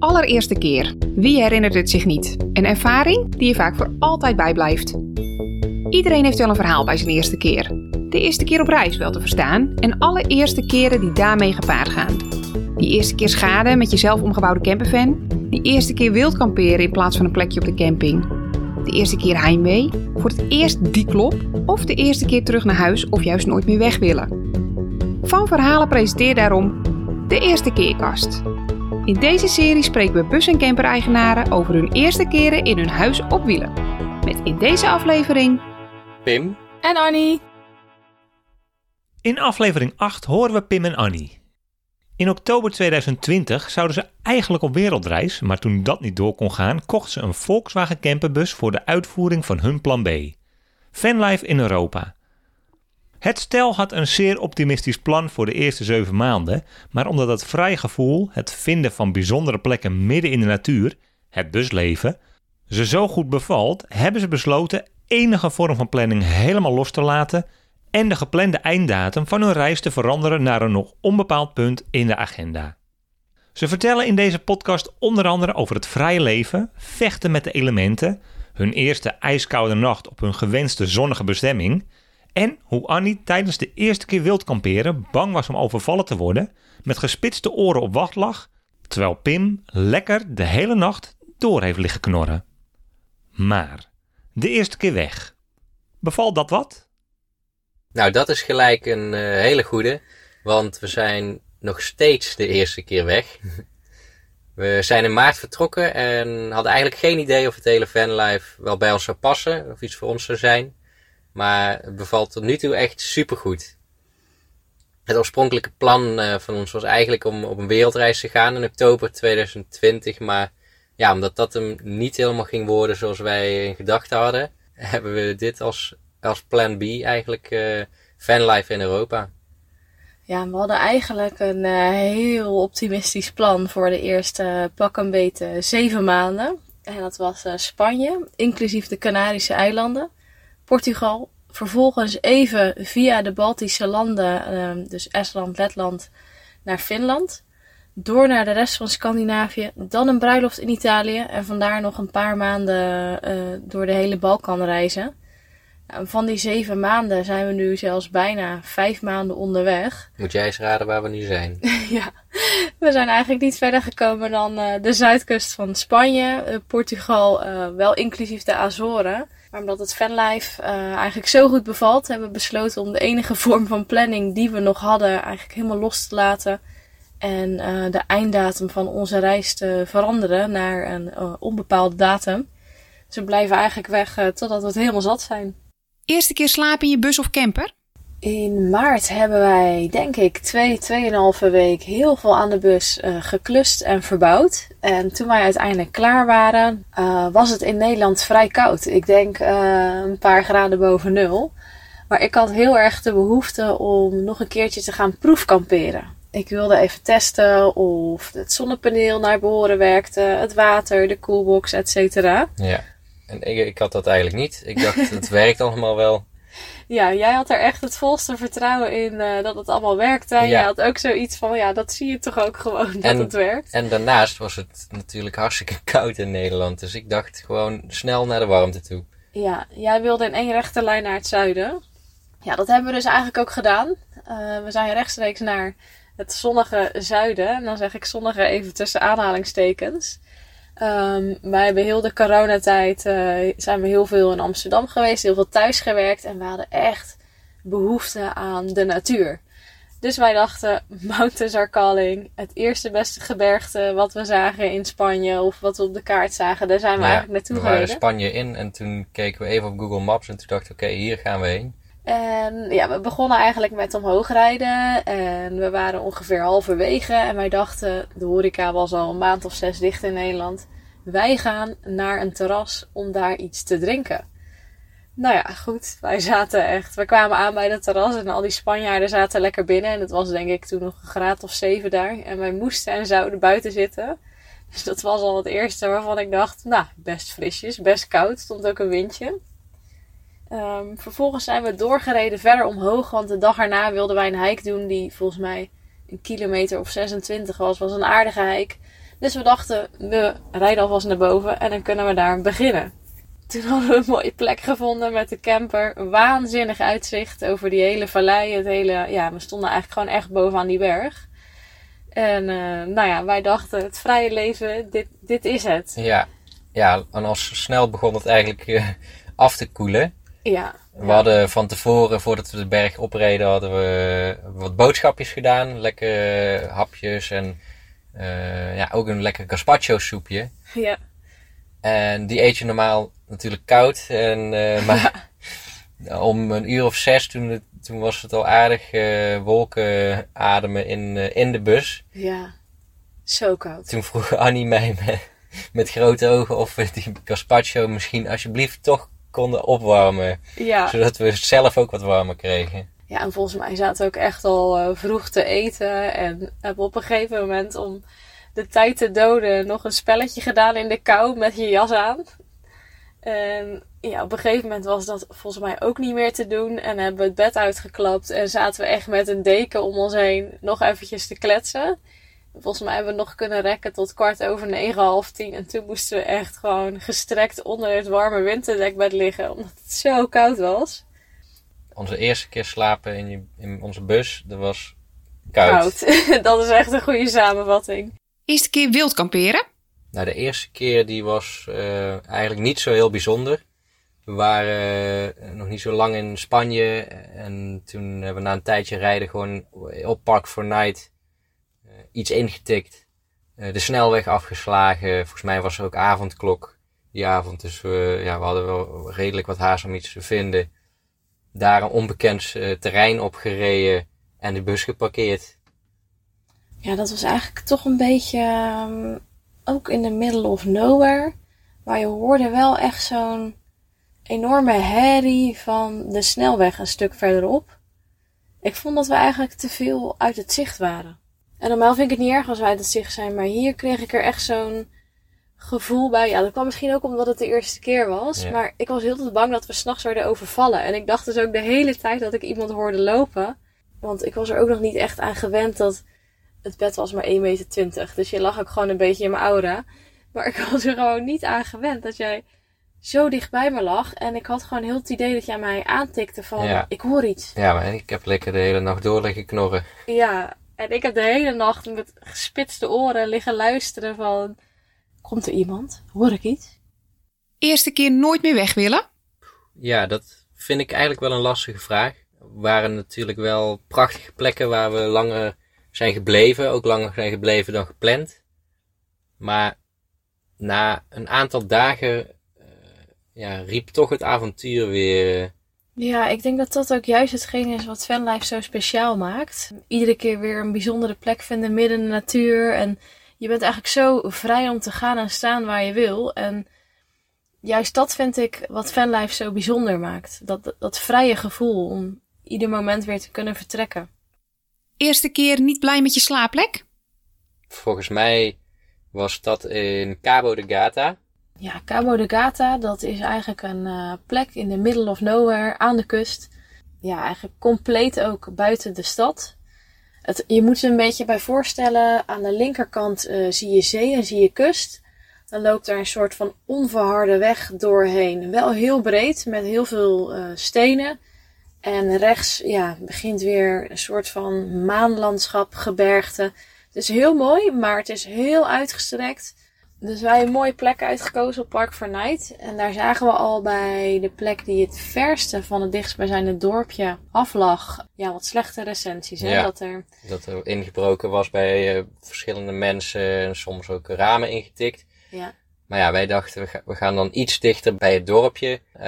allereerste keer. Wie herinnert het zich niet? Een ervaring die je vaak voor altijd bijblijft. Iedereen heeft wel een verhaal bij zijn eerste keer. De eerste keer op reis wel te verstaan en alle eerste keren die daarmee gepaard gaan. Die eerste keer schade met je zelf omgebouwde campervan. Die eerste keer wild kamperen in plaats van een plekje op de camping. De eerste keer heimwee, voor het eerst die klop of de eerste keer terug naar huis of juist nooit meer weg willen. Van Verhalen presenteert daarom de Eerste Keerkast. In deze serie spreken we bus- en camper-eigenaren over hun eerste keren in hun huis op wielen. Met in deze aflevering Pim. En Annie. In aflevering 8 horen we Pim en Annie. In oktober 2020 zouden ze eigenlijk op wereldreis, maar toen dat niet door kon gaan, kochten ze een Volkswagen camperbus voor de uitvoering van hun plan B. Fanlife in Europa. Het stel had een zeer optimistisch plan voor de eerste zeven maanden, maar omdat het vrije gevoel, het vinden van bijzondere plekken midden in de natuur, het busleven, ze zo goed bevalt, hebben ze besloten enige vorm van planning helemaal los te laten en de geplande einddatum van hun reis te veranderen naar een nog onbepaald punt in de agenda. Ze vertellen in deze podcast onder andere over het vrije leven, vechten met de elementen, hun eerste ijskoude nacht op hun gewenste zonnige bestemming en hoe Annie tijdens de eerste keer wild kamperen bang was om overvallen te worden, met gespitste oren op wacht lag, terwijl Pim lekker de hele nacht door heeft liggen knorren. Maar de eerste keer weg. Bevalt dat wat? Nou, dat is gelijk een uh, hele goede. Want we zijn nog steeds de eerste keer weg. we zijn in maart vertrokken en hadden eigenlijk geen idee of het hele fanlife wel bij ons zou passen. Of iets voor ons zou zijn. Maar het bevalt tot nu toe echt supergoed. Het oorspronkelijke plan uh, van ons was eigenlijk om op een wereldreis te gaan in oktober 2020. Maar ja, omdat dat hem niet helemaal ging worden zoals wij in gedachten hadden, hebben we dit als, als plan B eigenlijk uh, fanlife in Europa. Ja, we hadden eigenlijk een uh, heel optimistisch plan voor de eerste pak een beetje zeven maanden. En dat was Spanje, inclusief de Canarische eilanden, Portugal. Vervolgens even via de Baltische landen, dus Estland, Letland, naar Finland door naar de rest van Scandinavië, dan een bruiloft in Italië en vandaar nog een paar maanden uh, door de hele Balkan reizen. Nou, van die zeven maanden zijn we nu zelfs bijna vijf maanden onderweg. Moet jij eens raden waar we nu zijn? ja, we zijn eigenlijk niet verder gekomen dan uh, de zuidkust van Spanje, uh, Portugal, wel inclusief de Azoren. Maar omdat het fanlife eigenlijk zo goed bevalt, hebben we besloten om de enige vorm van planning die we nog hadden eigenlijk helemaal los te laten en uh, de einddatum van onze reis te veranderen naar een uh, onbepaalde datum. Dus we blijven eigenlijk weg totdat we het helemaal zat zijn. Eerste keer slapen in je bus of camper? In maart hebben wij, denk ik, twee, tweeënhalve week heel veel aan de bus geklust en verbouwd. En toen wij uiteindelijk klaar waren, was het in Nederland vrij koud. Ik denk een paar graden boven nul. Maar ik had heel erg de behoefte om nog een keertje te gaan proefkamperen ik wilde even testen of het zonnepaneel naar behoren werkte, het water, de coolbox, et cetera. Ja, en ik, ik had dat eigenlijk niet. Ik dacht, het werkt allemaal wel. Ja, jij had er echt het volste vertrouwen in uh, dat het allemaal werkte. Ja. Jij had ook zoiets van, ja, dat zie je toch ook gewoon dat en, het werkt. En daarnaast was het natuurlijk hartstikke koud in Nederland. Dus ik dacht gewoon snel naar de warmte toe. Ja, jij wilde in één rechte lijn naar het zuiden. Ja, dat hebben we dus eigenlijk ook gedaan. Uh, we zijn rechtstreeks naar het zonnige zuiden. En dan zeg ik zonnige even tussen aanhalingstekens. Um, wij hebben heel de coronatijd uh, zijn we heel veel in Amsterdam geweest, heel veel thuis gewerkt en we hadden echt behoefte aan de natuur. Dus wij dachten, Mountains are calling. Het eerste beste gebergte wat we zagen in Spanje of wat we op de kaart zagen, daar zijn we ja, eigenlijk naartoe gereden. We waren Spanje in en toen keken we even op Google Maps en toen dachten we, oké, okay, hier gaan we heen. En ja, we begonnen eigenlijk met omhoog rijden. En we waren ongeveer halverwege. En wij dachten, de horeca was al een maand of zes dicht in Nederland. Wij gaan naar een terras om daar iets te drinken. Nou ja, goed. Wij zaten echt. We kwamen aan bij het terras en al die Spanjaarden zaten lekker binnen. En het was denk ik toen nog een graad of zeven daar. En wij moesten en zouden buiten zitten. Dus dat was al het eerste waarvan ik dacht, nou, best frisjes, best koud. Stond ook een windje. Um, vervolgens zijn we doorgereden verder omhoog, want de dag erna wilden wij een hike doen die volgens mij een kilometer of 26 was. was een aardige hike Dus we dachten, we rijden alvast naar boven en dan kunnen we daar beginnen. Toen hadden we een mooie plek gevonden met de camper. Waanzinnig uitzicht over die hele vallei. Het hele, ja, we stonden eigenlijk gewoon echt bovenaan die berg. En uh, nou ja, wij dachten, het vrije leven, dit, dit is het. Ja, ja en al snel begon het eigenlijk uh, af te koelen. Ja. We hadden van tevoren, voordat we de berg opreden, hadden we wat boodschapjes gedaan. Lekkere hapjes en uh, ja, ook een lekker gazpacho soepje. Ja. En die eet je normaal natuurlijk koud. En, uh, maar om een uur of zes, toen, het, toen was het al aardig uh, wolken ademen in, in de bus. Ja, zo koud. Toen vroeg Annie mij met, met grote ogen of we die gazpacho misschien alsjeblieft toch konden opwarmen. Ja. Zodat we zelf ook wat warmer kregen. Ja, en volgens mij zaten we ook echt al uh, vroeg te eten. En hebben op een gegeven moment om de tijd te doden nog een spelletje gedaan in de kou met je jas aan. En ja, op een gegeven moment was dat volgens mij ook niet meer te doen. En hebben we het bed uitgeklapt en zaten we echt met een deken om ons heen nog eventjes te kletsen. Volgens mij hebben we nog kunnen rekken tot kwart over negen, half tien. En toen moesten we echt gewoon gestrekt onder het warme winterdekbed liggen. Omdat het zo koud was. Onze eerste keer slapen in, in onze bus, dat was koud. koud. dat is echt een goede samenvatting. Eerste keer wild kamperen? Nou, de eerste keer die was uh, eigenlijk niet zo heel bijzonder. We waren uh, nog niet zo lang in Spanje. En toen hebben we na een tijdje rijden gewoon op Park for Night iets ingetikt. de snelweg afgeslagen. Volgens mij was er ook avondklok die avond. Dus we, ja, we hadden wel redelijk wat haast om iets te vinden. Daar een onbekend terrein opgereden en de bus geparkeerd. Ja, dat was eigenlijk toch een beetje um, ook in the middle of nowhere. Maar je hoorde wel echt zo'n enorme herrie van de snelweg een stuk verderop. Ik vond dat we eigenlijk te veel uit het zicht waren. En normaal vind ik het niet erg als we uit het zicht zijn, maar hier kreeg ik er echt zo'n gevoel bij. Ja, dat kwam misschien ook omdat het de eerste keer was. Ja. Maar ik was heel te bang dat we s'nachts werden overvallen. En ik dacht dus ook de hele tijd dat ik iemand hoorde lopen. Want ik was er ook nog niet echt aan gewend dat het bed was maar 1,20 meter. Dus je lag ook gewoon een beetje in mijn aura. Maar ik was er gewoon niet aan gewend dat jij zo dicht bij me lag. En ik had gewoon heel het idee dat jij mij aantikte van, Ja. ik hoor iets. Ja, maar ik heb lekker de hele nacht door liggen knorren. Ja, en ik heb de hele nacht met gespitste oren liggen luisteren van, komt er iemand? Hoor ik iets? Eerste keer nooit meer weg willen? Ja, dat vind ik eigenlijk wel een lastige vraag. Er waren natuurlijk wel prachtige plekken waar we langer zijn gebleven. Ook langer zijn gebleven dan gepland. Maar na een aantal dagen eh, ja, riep toch het avontuur weer. Ja, ik denk dat dat ook juist hetgeen is wat Fanlife zo speciaal maakt. Iedere keer weer een bijzondere plek vinden midden in de natuur. En je bent eigenlijk zo vrij om te gaan en staan waar je wil. En juist dat vind ik wat Fanlife zo bijzonder maakt. Dat, dat vrije gevoel om ieder moment weer te kunnen vertrekken. Eerste keer niet blij met je slaapplek? Volgens mij was dat in Cabo de Gata. Ja, Cabo de Gata, dat is eigenlijk een eh, plek in the middle of nowhere aan de kust. Ja, eigenlijk compleet ook buiten de stad. Het, je moet je een beetje bij voorstellen, aan de linkerkant eh, zie je zee en zie je kust. Dan loopt er een soort van onverharde weg doorheen. Wel heel breed, met heel veel eh, stenen. En rechts ja, begint weer een soort van maanlandschap, gebergte. Het is heel mooi, maar het is heel uitgestrekt. Dus wij hebben een mooie plek uitgekozen op Park for Night. En daar zagen we al bij de plek die het verste van het dichtstbijzijnde dorpje aflag. Ja, wat slechte recensies. Hè? Ja. Dat er, Dat er ingebroken was bij eh, verschillende mensen. En soms ook ramen ingetikt. ja, Maar ja, wij dachten, we, ga- we gaan dan iets dichter bij het dorpje. Eh,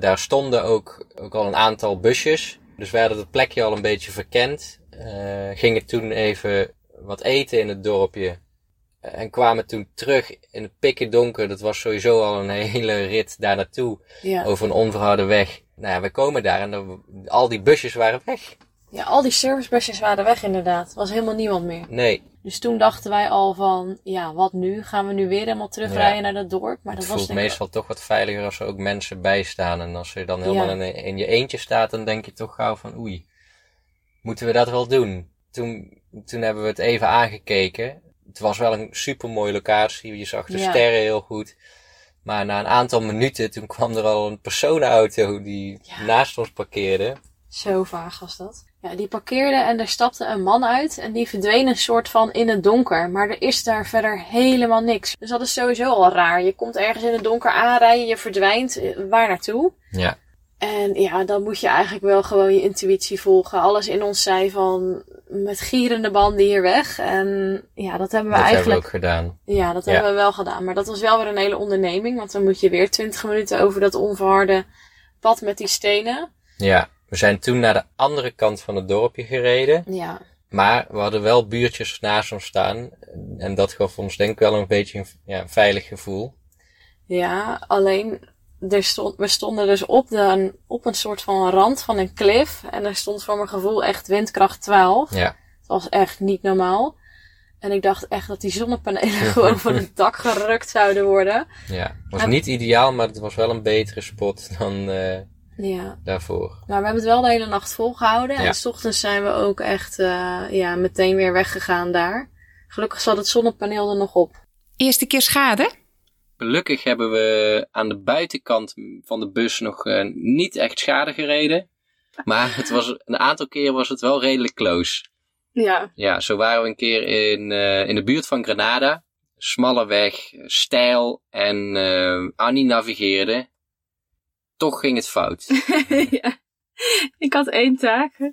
daar stonden ook, ook al een aantal busjes. Dus wij hadden het plekje al een beetje verkend. Eh, gingen toen even wat eten in het dorpje. En kwamen toen terug in het pikken donker. Dat was sowieso al een hele rit daar naartoe. ja. Over een onverharde weg. Nou ja, we komen daar en al die busjes waren weg. ja, al die servicebusjes waren weg inderdaad. Er was helemaal niemand meer. Nee, Dus toen dachten wij al van, ja, wat nu? Gaan we nu weer helemaal terugrijden Ja. naar dat dorp? Maar dat het was voelt meestal toch wat veiliger als er ook mensen bij staan. En als je dan helemaal Ja. in, in je eentje staat, dan denk je toch gauw van oei, moeten we dat wel doen? Toen, toen hebben we het even aangekeken. Het was wel een super mooie locatie. Je zag de Ja. sterren heel goed. Maar na een aantal minuten, toen kwam er al een personenauto die Ja. naast ons parkeerde. Zo vaag was dat. Ja, die parkeerde en er stapte een man uit en die verdween een soort van in het donker. Maar er is daar verder helemaal niks. Dus dat is sowieso al raar. Je komt ergens in het donker aanrijden, je verdwijnt. eh, Waar naartoe? Ja, En ja, dan moet je eigenlijk wel gewoon je intuïtie volgen. Alles in ons zei van met gierende banden hier weg. En ja, dat hebben we dat hebben we eigenlijk. ook gedaan. Ja, dat Ja. hebben we wel gedaan. Maar dat was wel weer een hele onderneming. Want dan moet je weer 20 minuten over dat onverharde pad met die stenen. Ja, we zijn toen naar de andere kant van het dorpje gereden. Ja, Maar we hadden wel buurtjes naast ons staan. En dat gaf ons denk ik wel een beetje een, ja, een veilig gevoel. Ja, alleen er stond, we stonden dus op, de, op een soort van rand van een klif. En er stond voor mijn gevoel echt windkracht 12. Ja, Het was echt niet normaal. En ik dacht echt dat die zonnepanelen gewoon van het dak gerukt zouden worden. ja. Het was En- niet ideaal, maar het was wel een betere spot dan eh, Ja, daarvoor. maar we hebben het wel de hele nacht volgehouden. Ja. En s ochtends zijn we ook echt eh, ja, meteen weer weggegaan daar. Gelukkig zat het zonnepaneel er nog op. Eerste keer schade? Gelukkig hebben we aan de buitenkant van de bus nog eh, niet echt schade gereden. Maar het was, een aantal keer was het wel redelijk close. Ja, Ja, zo waren we een keer in, eh, in de buurt van Granada. Smalle weg, steil en eh, Annie navigeerde. Toch ging het fout. ja. Ik had één taak.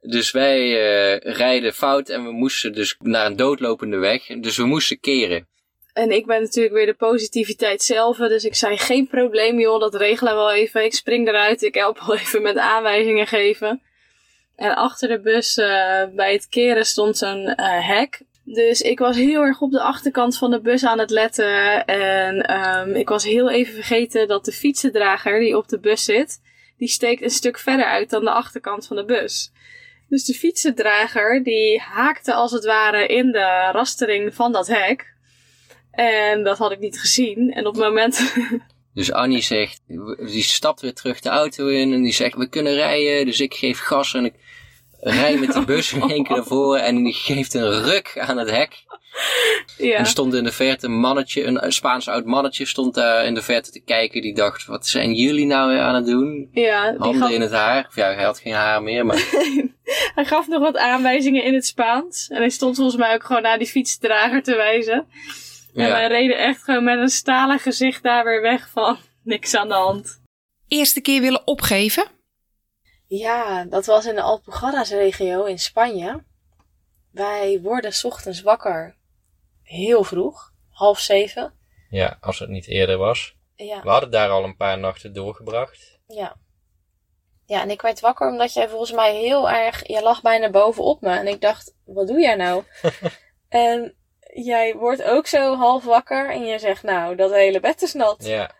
Dus wij eh, rijden fout en we moesten dus naar een doodlopende weg. Dus we moesten keren. En ik ben natuurlijk weer de positiviteit zelf. Dus ik zei, geen probleem joh, dat regelen we wel even. Ik spring eruit, ik help wel even met aanwijzingen geven. En achter de bus eh, bij het keren stond zo'n eh, hek. Dus ik was heel erg op de achterkant van de bus aan het letten. En ehm, ik was heel even vergeten dat de fietsendrager die op de bus zit, die steekt een stuk verder uit dan de achterkant van de bus. Dus de fietsendrager die haakte als het ware in de rastering van dat hek. En dat had ik niet gezien. En op het moment. Dus Annie zegt, die stapt weer terug de auto in en die zegt, we kunnen rijden. Dus ik geef gas en ik rij met de bus in één keer naar voren en die geeft een ruk aan het hek. En ja. er stond in de verte een mannetje, een Spaans oud mannetje stond daar in de verte te kijken. Die dacht, wat zijn jullie nou weer aan het doen? ja die Handen gaf, in het haar. Of ja, hij had geen haar meer, maar hij gaf nog wat aanwijzingen in het Spaans. En hij stond volgens mij ook gewoon naar die fietsdrager te wijzen. En wij reden echt gewoon met een stalen gezicht daar weer weg van niks aan de hand. Eerste keer willen opgeven? Ja, dat was in de Alpujarras regio in Spanje. Wij worden 's ochtends wakker heel vroeg, half zeven. ja, als het niet eerder was. Ja, We hadden daar al een paar nachten doorgebracht. ja. Ja, en ik werd wakker omdat jij volgens mij heel erg... Jij lag bijna bovenop me. En ik dacht, wat doe jij nou? en jij wordt ook zo half wakker en je zegt, nou, dat hele bed is nat. Ja,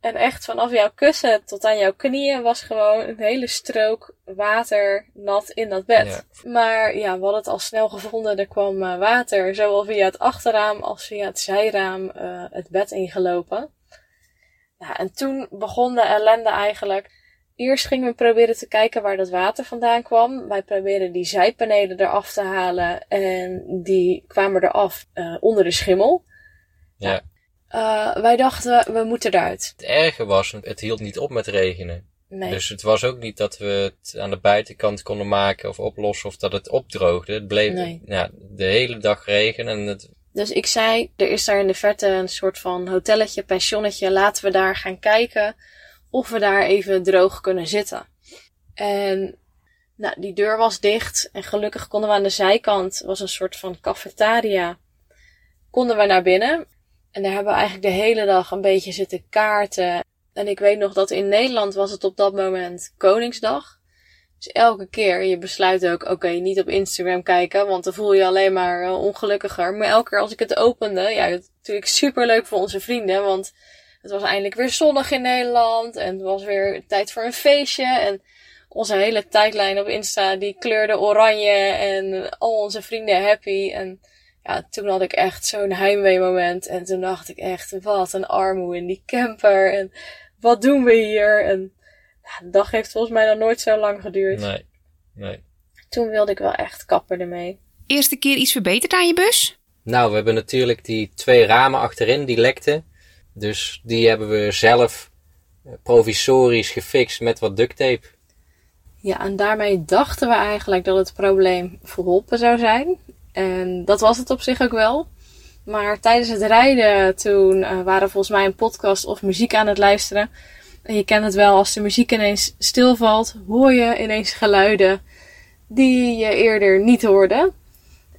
En echt vanaf jouw kussen tot aan jouw knieën was gewoon een hele strook water nat in dat bed. Maar ja, we hadden het al snel gevonden. Er kwam eh, water, zowel via het achterraam als via het zijraam, eh, het bed ingelopen. Ja, en toen begon de ellende eigenlijk. Eerst gingen we proberen te kijken waar dat water vandaan kwam. Wij probeerden die zijpanelen eraf te halen en die kwamen eraf eh, onder de schimmel. ja. Eh, wij dachten, we moeten eruit. Het erge was, het hield niet op met regenen. Nee. Dus het was ook niet dat we het aan de buitenkant konden maken of oplossen of dat het opdroogde. Het bleef Nee. ja, de hele dag regen en het, Dus ik zei, er is daar in de verte een soort van hotelletje, pensionnetje. Laten we daar gaan kijken of we daar even droog kunnen zitten. En nou, die deur was dicht en gelukkig konden we aan de zijkant, was een soort van cafetaria, konden we naar binnen. En daar hebben we eigenlijk de hele dag een beetje zitten kaarten. En ik weet nog dat in Nederland was het op dat moment Koningsdag. Dus elke keer, je besluit ook, oké, niet op Instagram kijken, want dan voel je alleen maar eh, ongelukkiger. Maar elke keer als ik het opende, ja, natuurlijk super leuk voor onze vrienden, want het was eindelijk weer zonnig in Nederland en het was weer tijd voor een feestje. En onze hele tijdlijn op Insta, die kleurde oranje en al onze vrienden happy. En ja, toen had ik echt zo'n heimwee moment en toen dacht ik echt, wat een armoe in die camper en wat doen we hier? En ja, de dag heeft volgens mij nog nooit zo lang geduurd. nee, nee. Toen wilde ik wel echt kappen ermee. Eerste keer iets verbeterd aan je bus? Nou, we hebben natuurlijk die twee ramen achterin die lekten. Dus die hebben we zelf eh, provisorisch gefixt met wat duct tape. Ja, en daarmee dachten we eigenlijk dat het probleem verholpen zou zijn. En dat was het op zich ook wel. Maar tijdens het rijden, toen uh, waren volgens mij een podcast of muziek aan het luisteren. En je kent het wel, als de muziek ineens stilvalt, hoor je ineens geluiden die je eerder niet hoorde.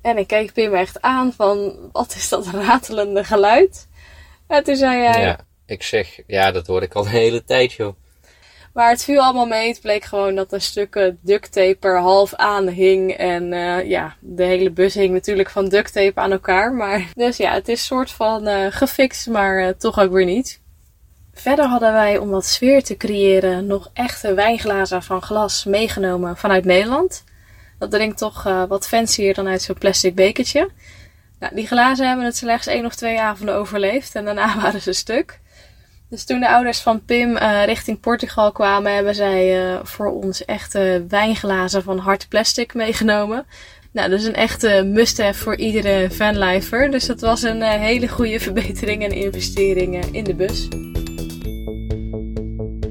En ik keek Pim echt aan van, wat is dat ratelende geluid? En toen zei hij... Ja, ik zeg, ja, dat hoorde ik al de hele tijd, joh. Maar het viel allemaal mee. Het bleek gewoon dat een stukken duct tape er half aan hing. En uh, ja, de hele bus hing natuurlijk van duct tape aan elkaar. Maar dus ja, het is soort van uh, gefixt, maar uh, toch ook weer niet. Verder hadden wij, om wat sfeer te creëren, nog echte wijnglazen van glas meegenomen vanuit Nederland. Dat drinkt toch wat fancier dan uit zo'n plastic bekertje. Nou, die glazen hebben het slechts één of twee avonden overleefd en daarna waren ze stuk. Dus toen de ouders van Pim uh, richting Portugal kwamen, hebben zij uh, voor ons echte wijnglazen van hard plastic meegenomen. Nou, dat is een echte must-have voor iedere vanlifer. Dus dat was een uh, hele goede verbetering en investering in de bus.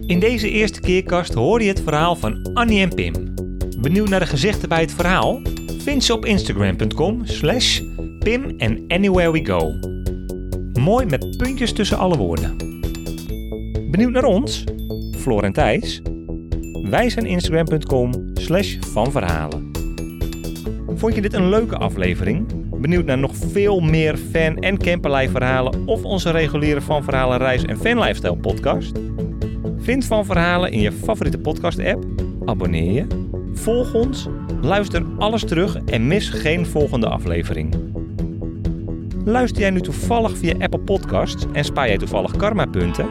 In deze eerste keerkast hoor je het verhaal van Annie en Pim. Benieuwd naar de gezichten bij het verhaal? Vind ze op instagram.com slash pim and anywhere we go. Mooi met puntjes tussen alle woorden. Benieuwd naar ons? Floor en Thijs? Wij zijn instagram.com slash van verhalen. Vond je dit een leuke aflevering? Benieuwd naar nog veel meer fan- en camperlijf verhalen of onze reguliere Van Verhalen reis- en fanlifestyle podcast? Vind Van Verhalen in je favoriete podcast app, abonneer je, volg ons, luister alles terug en mis geen volgende aflevering. Luister jij nu toevallig via Apple Podcasts en spaar jij toevallig karmapunten?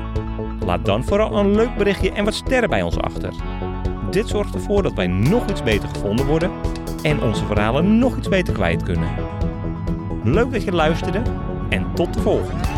Laat dan vooral een leuk berichtje en wat sterren bij ons achter. Dit zorgt ervoor dat wij nog iets beter gevonden worden en onze verhalen nog iets beter kwijt kunnen. Leuk dat je luisterde en tot de volgende!